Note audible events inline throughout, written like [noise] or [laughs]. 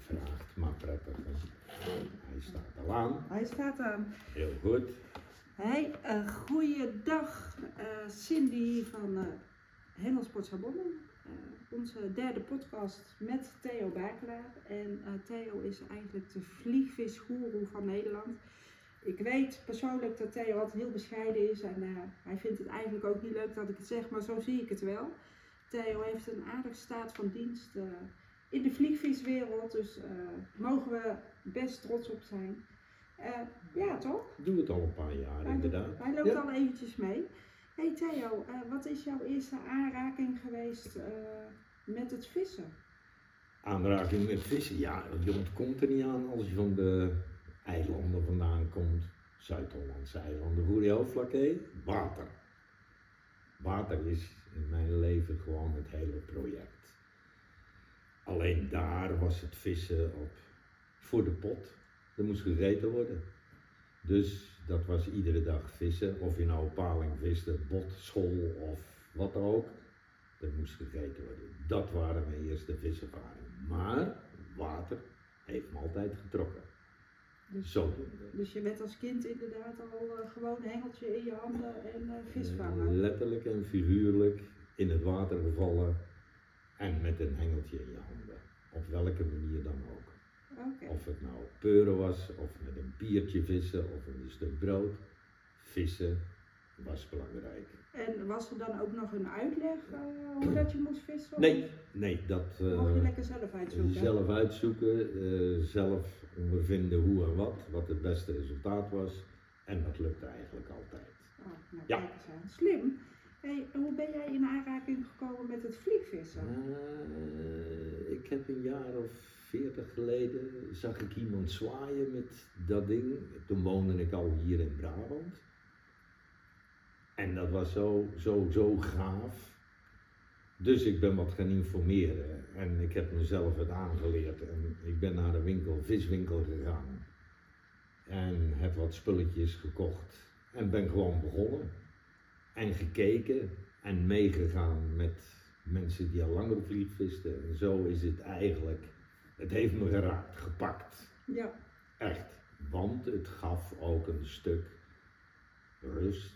vraagt, maar prettig. hè. Hij staat al aan. Hij staat aan. Heel goed. Hey, uh, goeiedag eh, Cindy van uh, Hendelsport Sabonnen. Eh, onze derde podcast met Theo Bakelaar. En eh, Theo is eigenlijk de vliegvisgoeroe van Nederland. Ik weet persoonlijk dat Theo altijd heel bescheiden is en eh, hij vindt het eigenlijk ook niet leuk dat ik het zeg, maar zo zie ik het wel. Theo heeft een aardige staat van dienst eh, in de vliegviswereld, dus daar mogen we best trots op zijn. Eh, ja, toch? Doe het al een paar jaar Hij, inderdaad. hij loopt Ja. al eventjes mee. Hey Theo, eh, wat is jouw eerste aanraking geweest eh, met het vissen? Aanraking met vissen, ja, je ontkomt er niet aan als je van de eilanden vandaan komt. Zuid-Hollandse eilanden, voor je hoofdvlakke, water. Water is in mijn leven gewoon het hele project. Alleen daar was het vissen op voor de pot. Er moest gegeten worden. Dus dat was iedere dag vissen. Of je nou op paling viste, bot, school of wat dan ook. Er moest gegeten worden. Dat waren mijn eerste viservaringen. Maar water heeft me altijd getrokken. Dus, Zodoende. dus je werd als kind inderdaad al eh, gewoon een hengeltje in je handen en eh, vis vangen. letterlijk en figuurlijk in het water gevallen en met een hengeltje in je handen. Op welke manier dan ook. Of het nou peuren was, of met een piertje vissen, of een stuk brood. Vissen was belangrijk. En was er dan ook nog een uitleg eh, hoe dat je moest vissen? Nee, nee, dat Mocht je eh, lekker zelf uitzoeken? zelf uitzoeken, eh, zelf ondervinden hoe en wat, wat het beste resultaat was. En dat lukte eigenlijk altijd. Oh, nou, Ja. Slim. Hoe ben jij in aanraking gekomen met het vliegvissen? Eh, ik heb een jaar of veertig geleden zag ik iemand zwaaien met dat ding. Toen woonde ik al hier in Brabant. En dat was zo, zo, zo gaaf. Dus ik ben wat gaan informeren en ik heb mezelf het aangeleerd. En ik ben naar de winkel, viswinkel gegaan. En heb wat spulletjes gekocht. En ben gewoon begonnen. En gekeken en meegegaan met mensen die al langer vliegvisten. En zo is het eigenlijk. Het heeft me geraakt, gepakt. Ja. Echt. Want het gaf ook een stuk rust,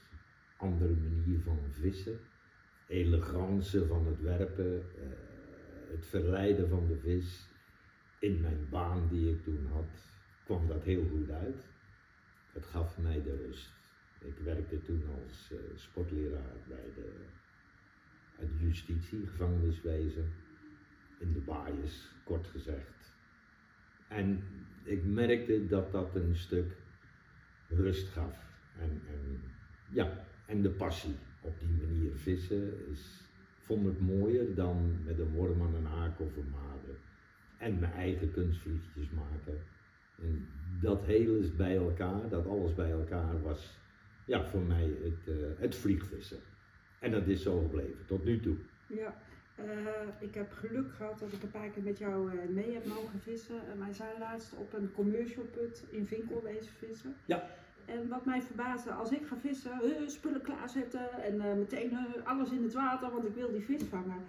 andere manier van vissen, elegance van het werpen, eh, het verleiden van de vis. In mijn baan die ik toen had, kwam dat heel goed uit. Het gaf mij de rust. Ik werkte toen als eh, sportleraar bij de uit justitie, gevangeniswezen, in de baaiers, kort gezegd. En ik merkte dat dat een stuk rust gaf. En, en, ja, en de passie op die manier vissen is, vond ik mooier dan met een worm aan een haak of een. En mijn eigen kunstvliegjes maken. En dat hele is bij elkaar, dat alles bij elkaar was ja, voor mij het, eh, het vliegvissen. En dat is zo gebleven, tot nu toe. Ja, eh, ik heb geluk gehad dat ik een paar keer met jou eh, mee heb mogen vissen. En wij zijn laatst op een commercial put in Vinkel wezen vissen. Ja. En wat mij verbaasde, als ik ga vissen, spullen klaarzetten en meteen alles in het water, want ik wil die vis vangen.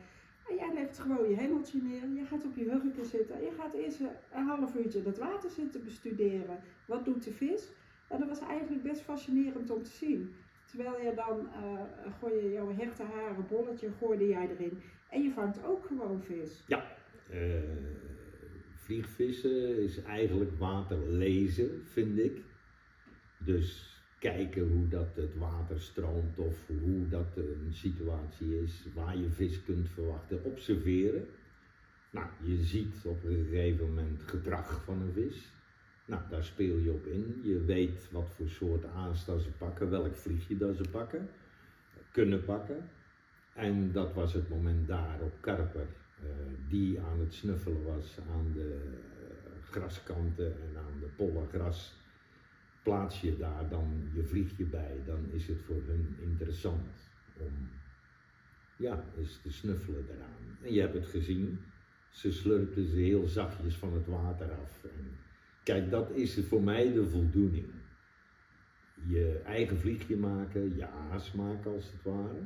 En jij legt gewoon je hemeltje neer, je gaat op je hurken zitten en je gaat eerst een half uurtje dat water zitten bestuderen. Wat doet de vis? En dat was eigenlijk best fascinerend om te zien. Terwijl je dan, eh gooi je jouw hertenharen bolletje, gooide jij erin. En je vangt ook gewoon vis. Eh, vliegvissen is eigenlijk water lezen, vind ik. Dus kijken hoe dat het water stroomt of hoe dat een situatie is waar je vis kunt verwachten. Observeren. Nou, je ziet op een gegeven moment gedrag van een vis. Nou, daar speel je op in. Je weet wat voor soort aas ze pakken, welk vliegje dat ze pakken, kunnen pakken. En dat was het moment daar op Karper, eh, die aan het snuffelen was aan de eh, graskanten en aan de pollen gras. Plaats je daar dan je vliegje bij, dan is het voor hun interessant om ja, eens te snuffelen eraan. En je hebt het gezien, ze slurpten ze heel zachtjes van het water af. En kijk, dat is voor mij de voldoening. Je eigen vliegje maken, je aas maken als het ware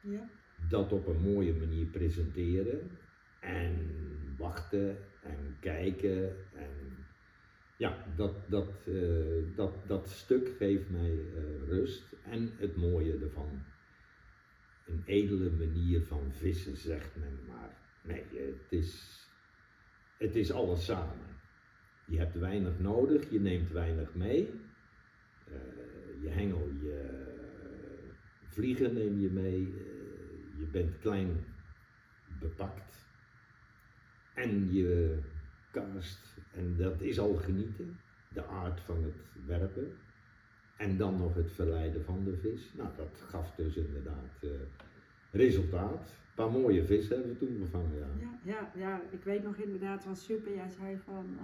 Ja. dat op een mooie manier presenteren en wachten en bekijken. En ja, dat, dat, eh, dat, dat stuk geeft mij eh, rust en het mooie ervan. Een edele manier van vissen, zegt men maar. Nee, het is, het is alles samen. Je hebt weinig nodig, je neemt weinig mee. Eh, je hengel, je vliegen neem je mee. je bent klein bepakt. En je kaast, en dat is al genieten, de aard van het werpen. En dan nog het verleiden van de vis. Nou, dat gaf dus inderdaad resultaat. Een paar mooie vissen hebben we toen gevangen, ja. ja. Ja, ja, ik weet nog inderdaad, wat super. Jij zei van,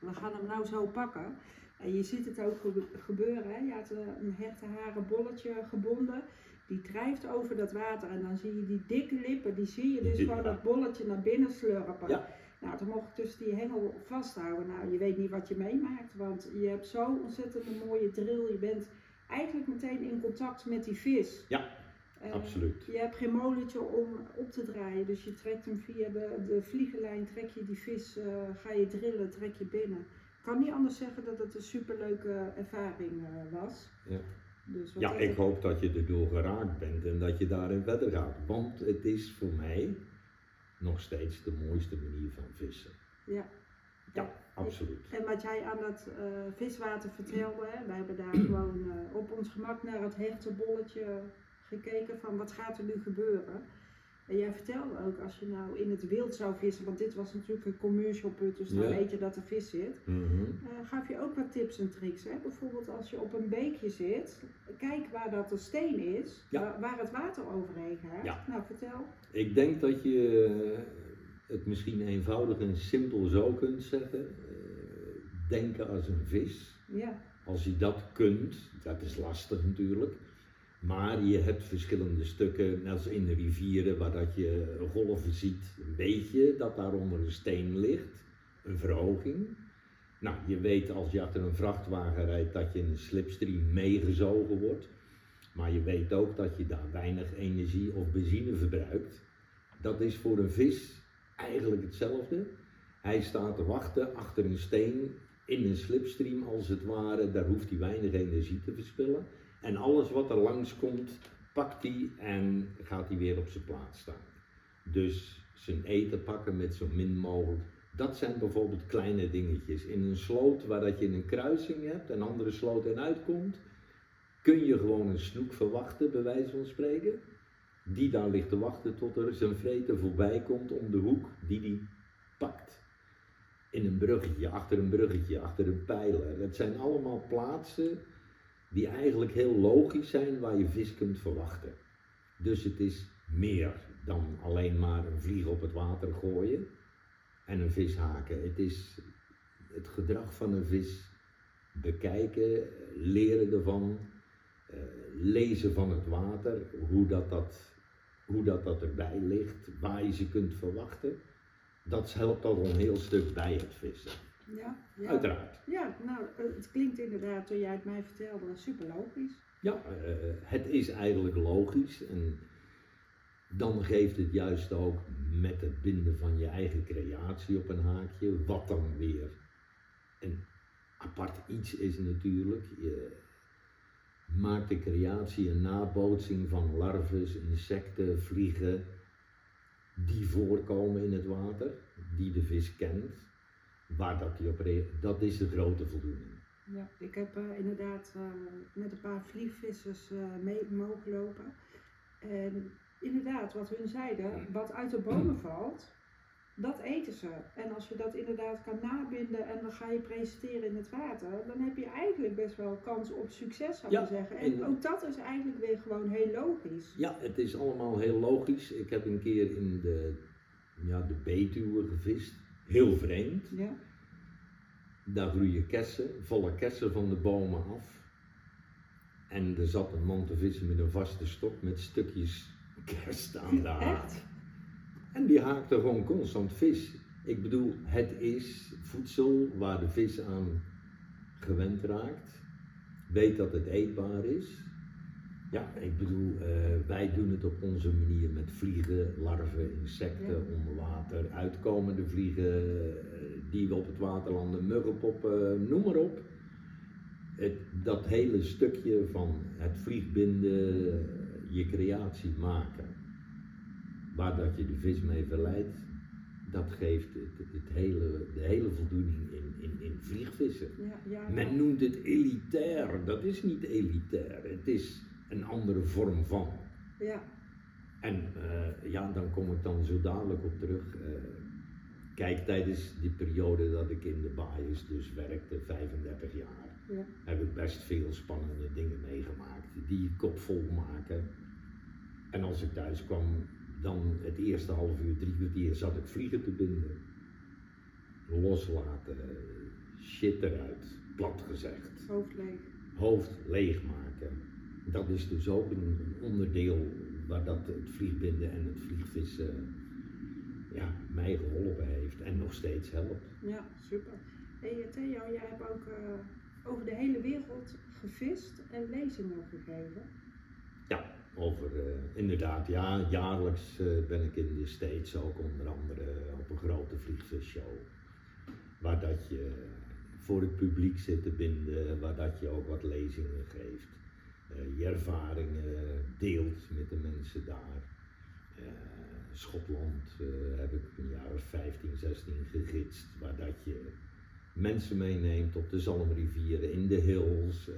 we gaan hem nou zo pakken. En je ziet het ook gebeuren. Hè? Je had uh, een hertenharen bolletje gebonden die drijft over dat water en dan zie je die dikke lippen, die zie je dus gewoon dat bolletje naar binnen slurpen. Ja. Nou, dan mocht ik dus die hengel vasthouden. Nou, je weet niet wat je meemaakt, want je hebt zo ontzettend een mooie drill. Je bent eigenlijk meteen in contact met die vis. Ja, uh, absoluut. Je hebt geen molentje om op te draaien, dus je trekt hem via de, de vliegenlijn, trek je die vis, uh, ga je drillen, trek je binnen. Ik kan niet anders zeggen dat het een superleuke ervaring uh, was. Ja. Dus ja, ik hoop dat je erdoor geraakt bent en dat je daarin verder gaat. Want het is voor mij nog steeds de mooiste manier van vissen. Ja. Ja, absoluut. En wat jij aan dat uh, viswater vertelde, hè, wij hebben daar [clears throat] gewoon uh, op ons gemak naar het hechtenbolletje gekeken van wat gaat er nu gebeuren. En jij vertelde ook, als je nou in het wild zou vissen, want dit was natuurlijk een commercial put, dus dan weet je dat er vis zit. Mm gaf je ook wat tips en tricks. Hè? Bijvoorbeeld als je op een beekje zit, kijk waar dat de steen is, waar, het water overheen gaat. Ja. Nou, vertel. Ik denk dat je eh, het misschien eenvoudig en simpel zo kunt zeggen. Uh, denken als een vis. Ja. Als je dat kunt, dat is lastig natuurlijk. Maar je hebt verschillende stukken, net als in de rivieren, waar dat je golven ziet, weet je dat daaronder een steen ligt, een verhoging. Nou, je weet als je achter een vrachtwagen rijdt dat je in een slipstream meegezogen wordt. Maar je weet ook dat je daar weinig energie of benzine verbruikt. Dat is voor een vis eigenlijk hetzelfde. Hij staat te wachten achter een steen in een slipstream als het ware. Daar hoeft hij weinig energie te verspillen. En alles wat er langs komt, pakt hij en gaat hij weer op zijn plaats staan. Dus zijn eten pakken met zo min mogelijk. Dat zijn bijvoorbeeld kleine dingetjes. In een sloot waar dat je een kruising hebt en andere sloot in uitkomt, kun je gewoon een snoek verwachten, bij wijze van spreken. Die daar ligt te wachten tot er zijn vreten voorbij komt om de hoek die die pakt. In een bruggetje, achter een bruggetje, achter een pijler. Het zijn allemaal plaatsen die eigenlijk heel logisch zijn waar je vis kunt verwachten. Dus het is meer dan alleen maar een vlieg op het water gooien en een vis haken. Het is het gedrag van een vis bekijken, leren ervan, uh, lezen van het water, hoe dat, dat, hoe dat, dat erbij ligt, waar je ze kunt verwachten. Dat helpt al een heel stuk bij het vissen. Ja, ja. Uiteraard. Ja, nou, eh, het klinkt inderdaad, toen jij het mij vertelde, super logisch. Ja, uh, het is eigenlijk logisch. En dan geeft het juist ook met het binden van je eigen creatie op een haakje, wat dan weer een apart iets is natuurlijk. Je maakt de creatie een nabootsing van larves, insecten, vliegen die voorkomen in het water, die de vis kent waar dat hij op reageert, dat is de grote voldoening. Ja, ik heb uh, inderdaad uh, met een paar vliegvissers uh, mee mogen lopen. En inderdaad, wat hun zeiden, wat uit de bomen [clears throat] valt, dat eten ze. En als je dat inderdaad kan nabinden en dan ga je presenteren in het water, dan heb je eigenlijk best wel kans op succes, zou je zeggen. En, en ook dat is eigenlijk weer gewoon heel logisch. Ja, het is allemaal heel logisch. Ik heb een keer in de, ja, de Betuwe gevist heel vreemd. Ja. Daar groeien kersen, volle kersen van de bomen af. En er zat een man te vissen met een vaste stok met stukjes kerst aan de haak. En die haakte gewoon constant vis. Ik bedoel, het is voedsel waar de vis aan gewend raakt. Weet dat het eetbaar is. Ja, ik bedoel, uh, wij doen het op onze manier met vliegen, larven, insecten, ja. onder water, uitkomende vliegen, die op het water landen, muggenpoppen, noem maar op. Het, dat hele stukje van het vliegbinden, je creatie maken, waar dat je de vis mee verleidt, dat geeft het, het hele, de hele voldoening in, in, in vliegvissen. Ja, ja, Men noemt het elitair, dat is niet elitair, het is een andere vorm van. ja, En eh, ja, dan kom ik dan zo dadelijk op terug. Eh, kijk, tijdens die periode dat ik in de baaiers dus werkte, 35 jaar, ja, heb ik best veel spannende dingen meegemaakt. Die je kop vol maken. En als ik thuis kwam, dan het eerste half uur, drie kwartier zat ik vliegen te binden. Loslaten, shit eruit, plat gezegd hoofd leeg. hoofd leegmaken. Dat is dus ook een, onderdeel waar dat het vliegbinden en het vliegvissen ja, mij geholpen heeft en nog steeds helpt. Ja, super. Hey Theo, jij hebt ook eh, over de hele wereld gevist en lezingen gegeven. Ja, over eh, inderdaad, ja, jaarlijks eh, ben ik in de States ook onder andere op een grote vliegvisshow. Waar dat je voor het publiek zit te binden, waar dat je ook wat lezingen geeft. Eh, je ervaringen deelt met de mensen daar. Eh, Schotland eh, heb ik een jaar of 15, 16 gegidst, waar dat je mensen meeneemt op de Zalmrivieren, in de hills.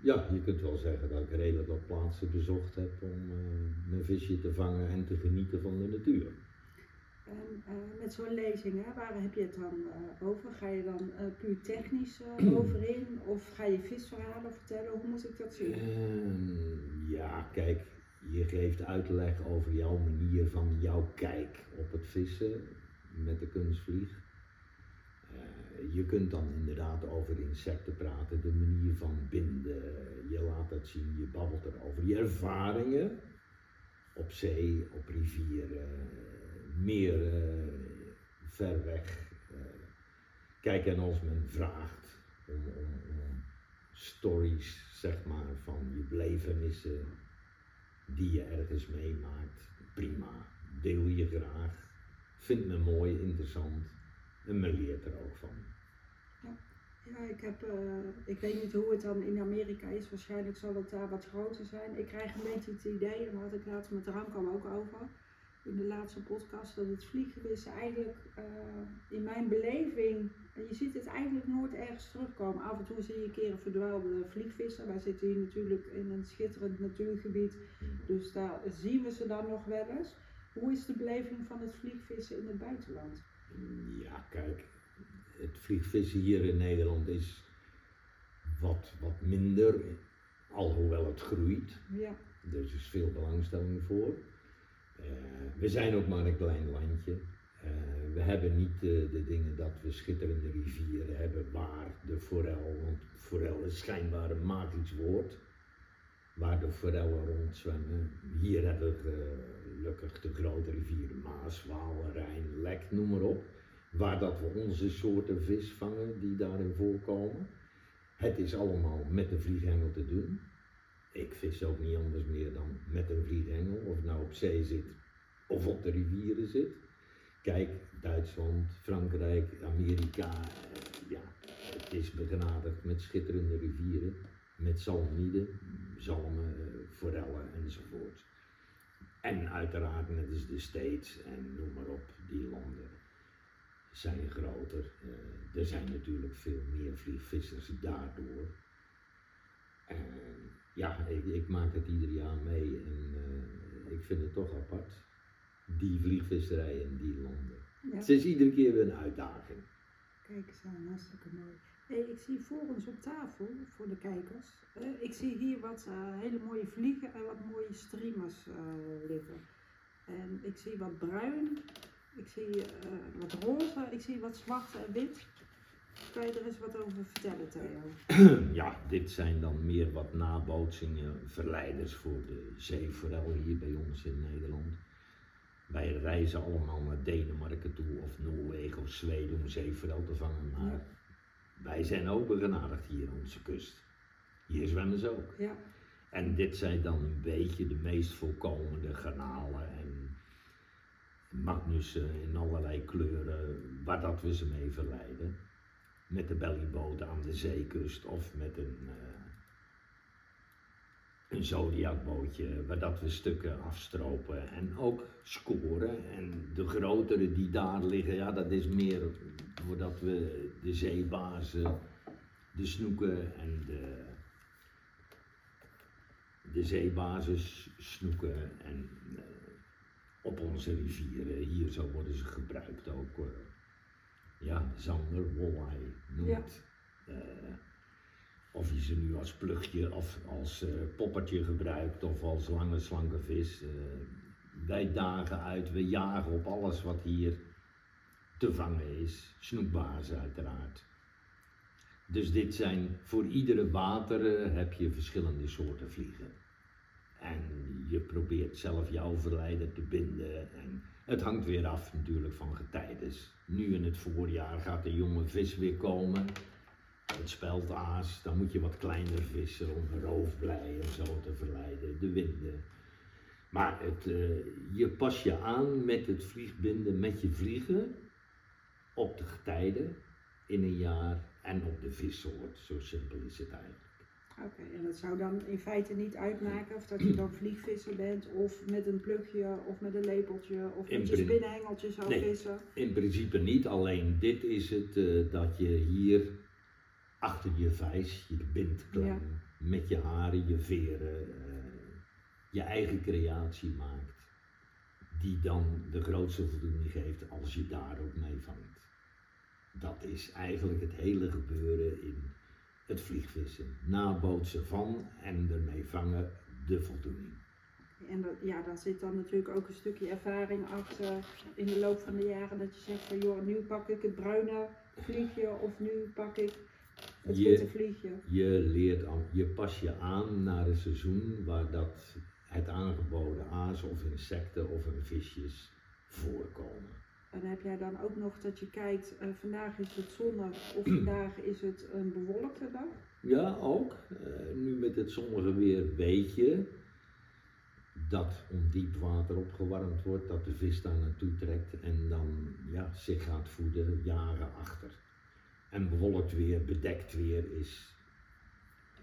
ja, je kunt wel zeggen dat ik redelijk wat plaatsen bezocht heb om eh, mijn visje te vangen en te genieten van de natuur. Eh, met zo'n lezing, hè, waar heb je het dan eh, over? Ga je dan eh, puur technisch [clears throat] over in? Of ga je visverhalen vertellen? Hoe moet ik dat zien? Ehm, ja, kijk, je geeft uitleg over jouw manier van jouw kijk op het vissen met de kunstvlieg. Je kunt dan inderdaad over insecten praten, de manier van binden. Je laat dat zien, je babbelt erover. Je ervaringen op zee, op rivieren, meer ver weg. Eh, kijk, en als men vraagt om, stories, zeg maar, van je belevenissen die je ergens meemaakt, prima. Deel je graag. Vind me mooi, interessant en men leert er ook van. Ja, ik, heb, eh, ik weet niet hoe het dan in Amerika is. Waarschijnlijk zal het daar wat groter zijn. Ik krijg een beetje het idee, en daar had ik laatst met Ramkam ook over, in de laatste podcast, dat het vlieggewissen eigenlijk eh, in mijn beleving, je ziet het eigenlijk nooit ergens terugkomen. Af en toe zie je een keer een verdwaalde vliegvisser. Wij zitten hier natuurlijk in een schitterend natuurgebied, dus daar zien we ze dan nog wel eens. Hoe is de beleving van het vliegvissen in het buitenland? Ja, kijk, het vliegvissen hier in Nederland is wat, wat minder, alhoewel het groeit. Ja, Er is veel belangstelling voor. Eh, we zijn ook maar een klein landje. Eh, we hebben niet de, dingen dat we schitterende rivieren hebben waar de forel, want forel is schijnbaar een magisch woord, waar de forellen rondzwemmen. Hier hebben we gelukkig de grote rivieren Maas, Waal, Rijn, Lek, noem maar op, waar dat we onze soorten vis vangen die daarin voorkomen. Het is allemaal met de vlieghengel te doen. Ik vis ook niet anders meer dan met een vlieghengel, of nou op zee zit of op de rivieren zit. Kijk, Duitsland, Frankrijk, Amerika, eh, ja, het is begenadigd met schitterende rivieren, met zalmnieden, zalmen, eh, forellen enzovoort. En uiteraard, net als de States en noem maar op, die landen zijn groter. Eh, er zijn natuurlijk veel meer vliegvissers daardoor. En ja, ik, ik maak het ieder jaar mee en eh, ik vind het toch apart. Die vliegvisserij in die landen. ja. Het is iedere keer weer een uitdaging. Kijk eens aan, hartstikke mooi. Hey, ik zie voor ons op tafel, voor de kijkers, eh, ik zie hier wat eh, hele mooie vliegen en wat mooie streamers liggen. En ik zie wat bruin, ik zie wat roze, ik zie wat zwart en wit. Kan je er eens wat over vertellen, Theo? [clears throat] ja, dit zijn dan meer wat nabootsingen, verleiders voor de zeeforel hier bij ons in Nederland. Wij reizen allemaal naar Denemarken toe of Noorwegen of Zweden om zeeforel te vangen, maar Ja. wij zijn ook begenadigd hier aan onze kust. Hier zwemmen ze ook. Ja, En dit zijn dan een beetje de meest voorkomende garnalen en magnussen in allerlei kleuren, waar dat we ze mee verleiden. Met de bellyboot aan de zeekust of met een, uh, een zodiacbootje waar dat we stukken afstropen en ook scoren. En de grotere die daar liggen, ja dat is meer voordat we de zeebazen, de snoeken en de, de zeebasis snoeken en uh, op onze rivieren. Hier zo worden ze gebruikt ook. Uh, ja, zander, walleye, noem Ja. Eh, of je ze nu als plugje of als eh, poppertje gebruikt of als lange slanke vis. eh, wij dagen uit, we jagen op alles wat hier te vangen is. Snoekbazen uiteraard. Dus dit zijn, voor iedere water heb je verschillende soorten vliegen. En je probeert zelf jouw verleider te binden. En het hangt weer af natuurlijk van getijdes. Nu in het voorjaar gaat de jonge vis weer komen. Het speldaas, dan moet je wat kleiner vissen om roofblij en zo te verleiden. De winden. Maar het, eh, je pas je aan met het vliegbinden met je vliegen op de getijden in een jaar en op de vissoort. Zo simpel is het eigenlijk. Oké, en dat zou dan in feite niet uitmaken of dat je dan vliegvisser bent of met een plugje of met een lepeltje of In met je spinnenhengeltje zou Nee. vissen. In principe niet, alleen dit is het eh, dat je hier achter je vijs, je Ja. met je haren, je veren, eh, je eigen creatie maakt. Die dan de grootste voldoening geeft als je daar ook mee vangt. Dat is eigenlijk het hele gebeuren in het vliegvissen. Nabootsen van en ermee vangen, de voldoening. En dat, ja, daar zit dan natuurlijk ook een stukje ervaring achter in de loop van de jaren dat je zegt van joh, nu pak ik het bruine vliegje of nu pak ik het Je- witte vliegje. Je leert je pas je aan naar een seizoen waar dat het aangeboden aas of insecten of een visjes voorkomen. En heb jij dan ook nog dat je kijkt, eh, vandaag is het zonnig of [clears throat] vandaag is het een bewolkte dag? Ja, ook. Eh, nu met het zonnige weer weet je dat om diep water opgewarmd wordt, dat de vis daar naartoe trekt en dan ja, zich gaat voeden, jagen achter. En bewolkt weer, bedekt weer is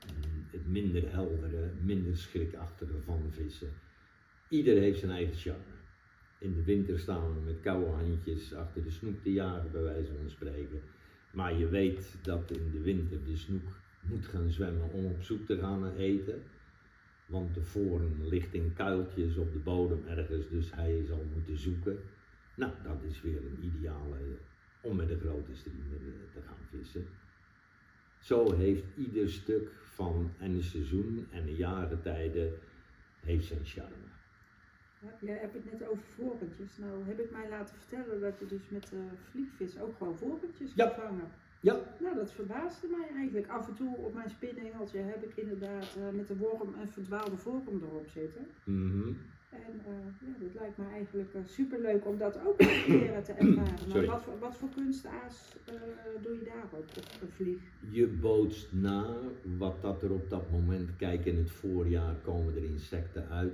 mm, het minder heldere, minder schrikachtige van vissen. Ieder heeft zijn eigen charme. In de winter staan we met koude handjes achter de snoek te jagen, bij wijze van spreken. Maar je weet dat in de winter de snoek moet gaan zwemmen om op zoek te gaan naar eten. Want de voren ligt in kuiltjes op de bodem ergens, dus hij zal moeten zoeken. Nou, dat is weer een ideale om met een grote streamer eh, te gaan vissen. Zo heeft ieder stuk van en een seizoen en de jaargetijden heeft zijn charme. Jij hebt het net over vorentjes. Nou heb ik mij laten vertellen dat je dus met de vliegvis ook gewoon vorentjes Ja. kan vangen. Ja, Nou, dat verbaasde mij eigenlijk. Af en toe op mijn spinnenhengeltje heb ik inderdaad eh, met de worm een verdwaalde vorm erop zitten. mhm. En eh, ja, dat lijkt me eigenlijk super superleuk om dat ook een [coughs] keer te ervaren. Maar wat, voor- wat voor kunstaas eh, doe je daarop, op een vlieg? Je bootst na wat dat er op dat moment, kijk in het voorjaar komen er insecten uit,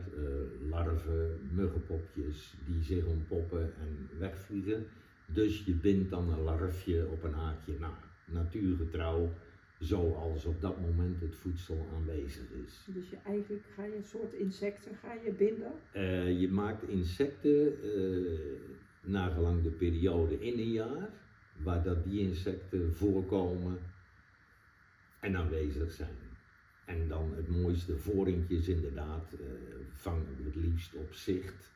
larven, muggenpopjes die zich ontpoppen en wegvliegen. Dus je bindt dan een larfje op een haakje na, natuurgetrouw, zoals op dat moment het voedsel aanwezig is. Dus je, eigenlijk ga je een soort insecten ga je binden. Eh, je maakt insecten eh nagelang de periode in een jaar, waar dat die insecten voorkomen en aanwezig zijn. En dan het mooiste vorentjes inderdaad eh vangen we het liefst op zicht.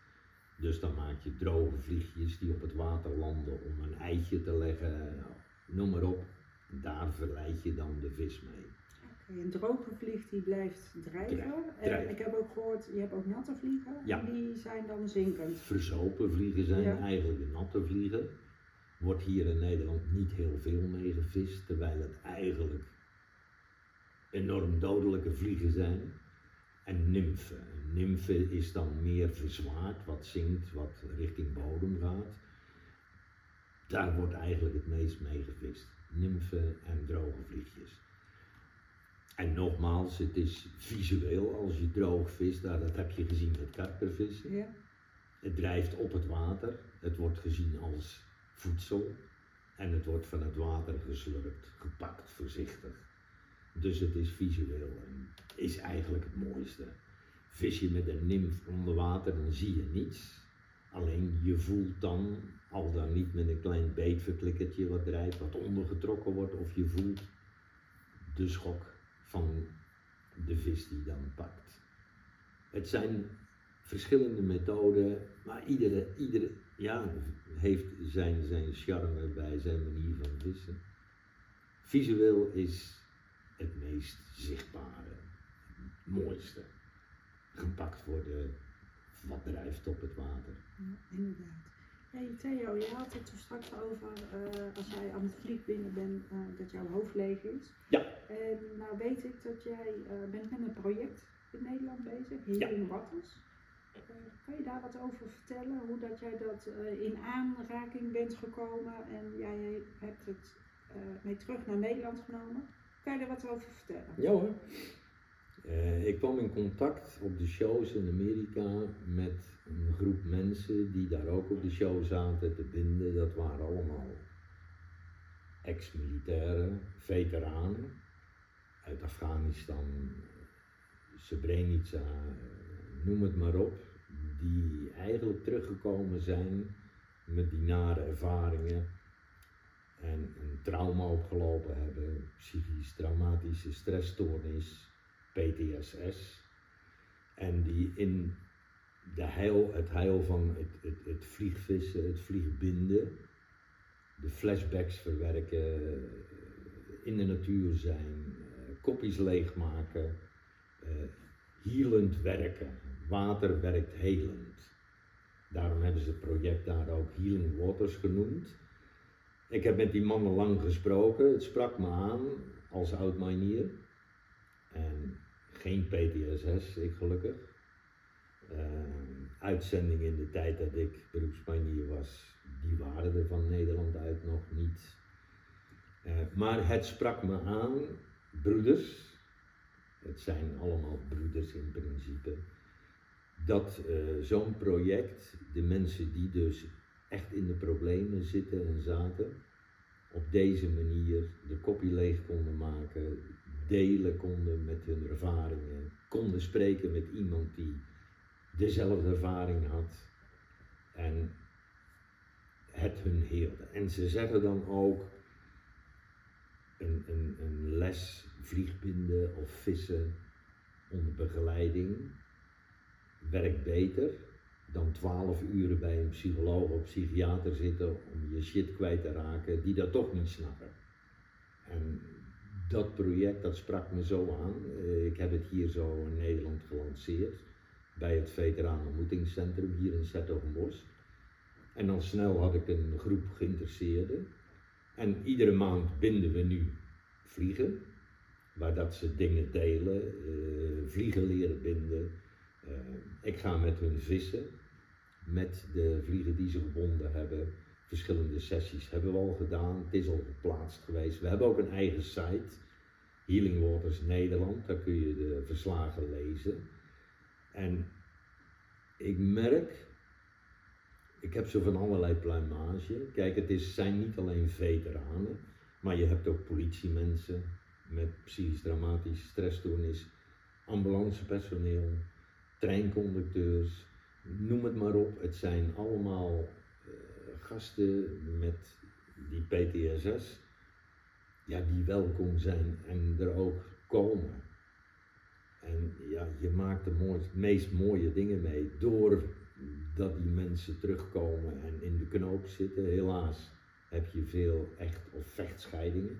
Dus dan maak je droge vliegjes die op het water landen om een eitje te leggen, noem maar op. Daar verleid je dan de vis mee. Een droge vlieg die blijft drijven. En drijven. ik heb ook gehoord, je hebt ook natte vliegen. Ja. En die zijn dan zinkend. Verzopen vliegen zijn Ja. eigenlijk de natte vliegen. Wordt hier in Nederland niet heel veel mee gevist, terwijl het eigenlijk enorm dodelijke vliegen zijn. En nymfen. Een nymfe is dan meer verzwaard, wat zinkt, wat richting bodem gaat. Daar wordt eigenlijk het meest mee gevist. Nymfen en droge vliegjes. En nogmaals, het is visueel als je droog vist, nou, dat heb je gezien met karpervissen. Ja. Het drijft op het water. het wordt gezien als voedsel en het wordt van het water geslurpt, gepakt, voorzichtig. Dus het is visueel en is eigenlijk het mooiste. Vis je met een nimf onder water, dan zie je niets. Alleen je voelt dan, al dan niet met een klein beetverklikkertje wat drijft, wat ondergetrokken wordt, of je voelt de schok van de vis die dan pakt. Het zijn verschillende methoden, maar iedere, iedere ja, heeft zijn, zijn charme bij zijn manier van vissen. Visueel is het meest zichtbare, het mooiste. Gepakt worden wat drijft op het water. Ja, inderdaad. Hey Theo, je had het er straks over uh, als jij aan het vliegbinden bent, uh, dat jouw hoofd leeg is. Ja. En nou weet ik dat jij uh, bent met een project in Nederland bezig, Healing ja. Waters. kan je daar wat over vertellen? Hoe dat jij dat in aanraking bent gekomen en jij hebt het mee terug naar Nederland genomen? Kan je daar wat over vertellen? Ja hoor. Uh, ik kwam in contact op de shows in Amerika met een groep mensen die daar ook op de show zaten te binden. Dat waren allemaal ex-militairen, veteranen uit Afghanistan, Srebrenica, noem het maar op. Die eigenlijk teruggekomen zijn met die nare ervaringen en een trauma opgelopen hebben, psychisch traumatische stressstoornis PTSS. En die in de heil, het heil van het, het, het vliegvissen, het vliegbinden, de flashbacks verwerken, in de natuur zijn, uh, kopjes leegmaken, uh, healend werken. Water werkt helend. Daarom hebben ze het project daar ook Healing Waters genoemd. Ik heb met die mannen lang gesproken. Het sprak me aan als oud-manier. En geen PTSS, ik gelukkig. Uh, uitzendingen in de tijd dat ik beroepsmanier was, die waren er van Nederland uit nog niet. Uh, maar het sprak me aan, broeders, het zijn allemaal broeders in principe, dat uh, zo'n project, de mensen die dus echt in de problemen zitten en zaten, op deze manier de kopie leeg konden maken, delen konden met hun ervaringen, konden spreken met iemand die dezelfde ervaring had en het hun heelde. En ze zeggen dan ook een, een, een les vliegbinden of vissen onder begeleiding werkt beter dan twaalf uren bij een psycholoog of psychiater zitten om je shit kwijt te raken die dat toch niet snappen. En dat project, dat sprak me zo aan. Eh, ik heb het hier zo in Nederland gelanceerd bij het Veteranen Ontmoetingscentrum hier in Zettogenbos. En dan snel had ik een groep geïnteresseerden. En iedere maand binden we nu vliegen, waar dat ze dingen delen, uh, vliegen leren binden. Uh, ik ga met hun vissen, met de vliegen die ze gebonden hebben verschillende sessies hebben we al gedaan. Het is al geplaatst geweest. We hebben ook een eigen site, Healing Waters Nederland. Daar kun je de verslagen lezen. En ik merk, ik heb zo van allerlei pluimage. Kijk, het zijn niet alleen veteranen, maar je hebt ook politiemensen met psychisch dramatische stressstoornis, ambulancepersoneel, treinconducteurs, noem het maar op. Het zijn allemaal gasten met die PTSS, ja, die welkom zijn en er ook komen. En ja, je maakt de mooiste, meest mooie dingen mee doordat die mensen terugkomen en in de knoop zitten. Helaas heb je veel echt of vechtscheidingen.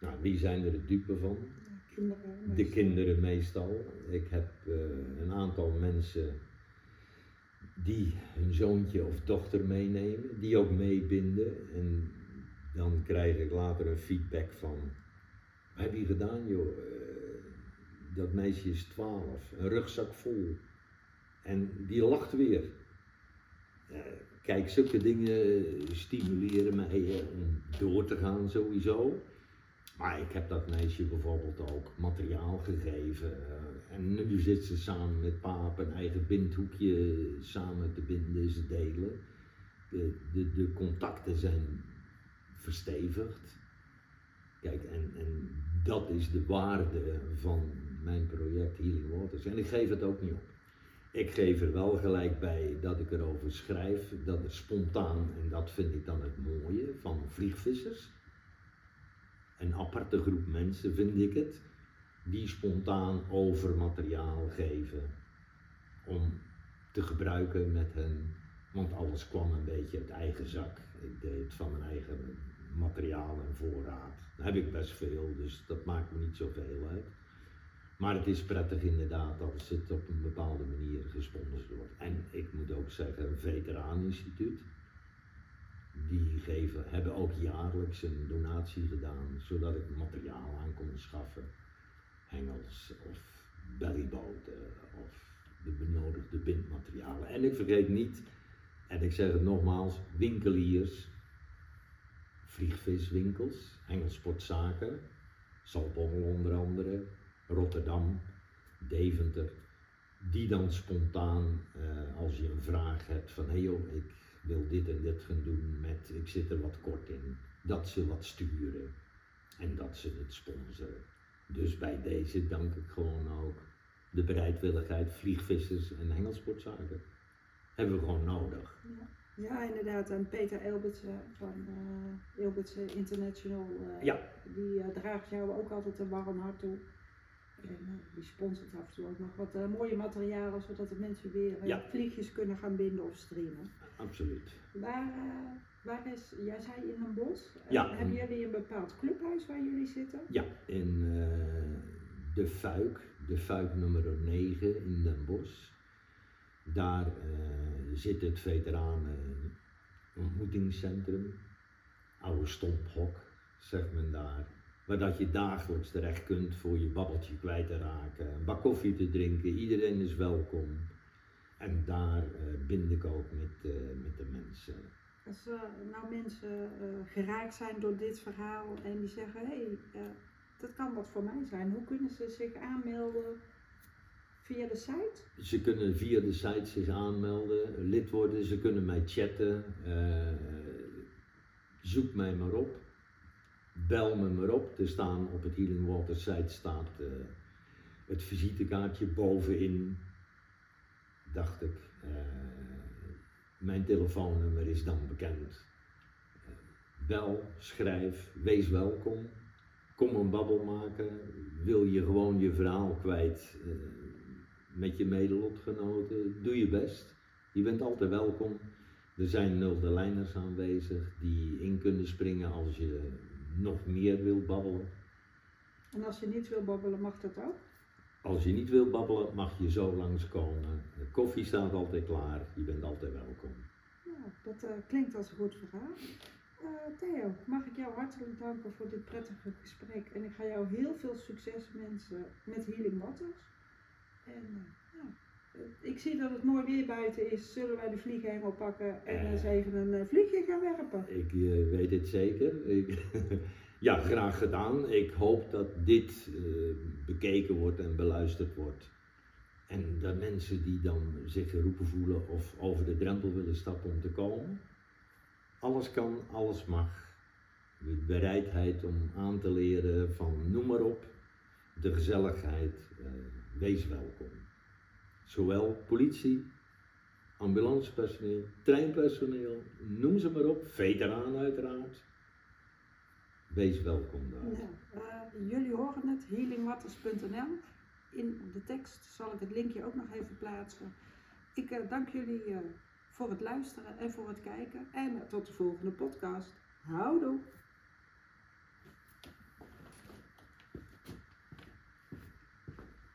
Nou, wie zijn er de dupe van? Kinderen, de kinderen meestal. Ik heb uh, een aantal mensen die hun zoontje of dochter meenemen, die ook meebinden. En dan krijg ik later een feedback van, wat heb je gedaan joh? Uh, dat meisje is 12, een rugzak vol. En die lacht weer. Uh, kijk, zulke dingen stimuleren mij om door te gaan sowieso. Maar ik heb dat meisje bijvoorbeeld ook materiaal gegeven. En nu zit ze samen met paap een eigen bindhoekje samen te binden, ze delen. De, de, de contacten zijn verstevigd. Kijk, en, en dat is de waarde van mijn project Healing Waters. En ik geef het ook niet op. Ik geef er wel gelijk bij dat ik erover schrijf, dat het spontaan, en dat vind ik dan het mooie van vliegvissers. Een aparte groep mensen vind ik het, die spontaan over materiaal geven om te gebruiken met hen. Want alles kwam een beetje uit eigen zak. Ik deed van mijn eigen materiaal en voorraad. Daar heb ik best veel, dus dat maakt me niet zoveel uit. Maar het is prettig inderdaad als het op een bepaalde manier gesponsord wordt. En ik moet ook zeggen, een veteraaninstituut, die geven, hebben ook jaarlijks een donatie gedaan, zodat ik materiaal aan kon schaffen. Hengels of bellyboten of de benodigde bindmaterialen. En ik vergeet niet, en ik zeg het nogmaals, winkeliers, vliegviswinkels, hengelsportzaken, Salpommel onder andere, Rotterdam, Deventer, die dan spontaan, eh, als je een vraag hebt van hé hey joh, ik wil dit en dit gaan doen met, ik zit er wat kort in, dat ze wat sturen en dat ze het sponsoren. Dus bij deze dank ik gewoon ook de bereidwilligheid, vliegvissers en hengelsportzaken. Hebben we gewoon nodig. Ja. Ja, inderdaad. En Peter Elbertsen van uh, Elbertsen International, uh, ja. die uh, draagt jou ook altijd een warm hart toe. En die sponsort af en toe ook nog wat mooie materialen, zodat de mensen weer Ja. vliegjes kunnen gaan binden of streamen. Absoluut. Waar, waar is, jij zei in een bos, Ja. hebben jullie een bepaald clubhuis waar jullie zitten? Ja, in de Fuik, de Fuik nummer 9 in Den Bosch. Daar zit het veteranen ontmoetingscentrum, oude stomphok, zegt men daar. Waar dat je dagelijks terecht kunt voor je babbeltje kwijt te raken, een bak koffie te drinken, iedereen is welkom. En daar uh, bind ik ook met, met de mensen. Als uh, nou mensen geraakt zijn door dit verhaal en die zeggen, hé, hey, dat kan wat voor mij zijn, hoe kunnen ze zich aanmelden Via de site? Ze kunnen via de site zich aanmelden, lid worden, ze kunnen mij chatten. Zoek mij maar op. Bel me maar op. Er staan op het Healing Water site staat het visitekaartje bovenin. Dacht ik. Mijn telefoonnummer is dan bekend. bel, schrijf, wees welkom. Kom een babbel maken. Wil je gewoon je verhaal kwijt? met je medelotgenoten. Doe je best. Je bent altijd welkom. Er zijn nulde lijners aanwezig die in kunnen springen als je nog meer wilt babbelen. En als je niet wil babbelen, mag dat ook? Als je niet wil babbelen, mag je zo langskomen. De koffie staat altijd klaar. Je bent altijd welkom. Ja, dat uh, klinkt als een goed verhaal. Uh, Theo, mag ik jou hartelijk danken voor dit prettige gesprek. En ik ga jou heel veel succes wensen met Healing Waters. En ja, ik zie dat het mooi weer buiten is. Zullen wij de vlieghengel pakken en eens even een vliegje gaan werpen? Ik weet het zeker. Ik, [laughs] ja, graag gedaan. Ik hoop dat dit uh, bekeken wordt en beluisterd wordt. En dat mensen die dan zich geroepen voelen of over de drempel willen stappen om te komen. Alles kan, alles mag. De bereidheid om aan te leren van noem maar op. De gezelligheid wees welkom. Zowel politie, ambulancepersoneel, treinpersoneel, noem ze maar op, veteraan uiteraard. Wees welkom daar. Ja, uh, jullie horen het, healingwaters.nl. In de tekst zal ik het linkje ook nog even plaatsen. Ik uh, dank jullie uh, voor het luisteren en voor het kijken. En tot de volgende podcast. Houdoe!